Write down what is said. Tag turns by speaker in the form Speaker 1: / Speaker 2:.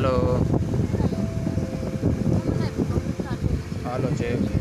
Speaker 1: Hello.
Speaker 2: Hello
Speaker 1: చేయండి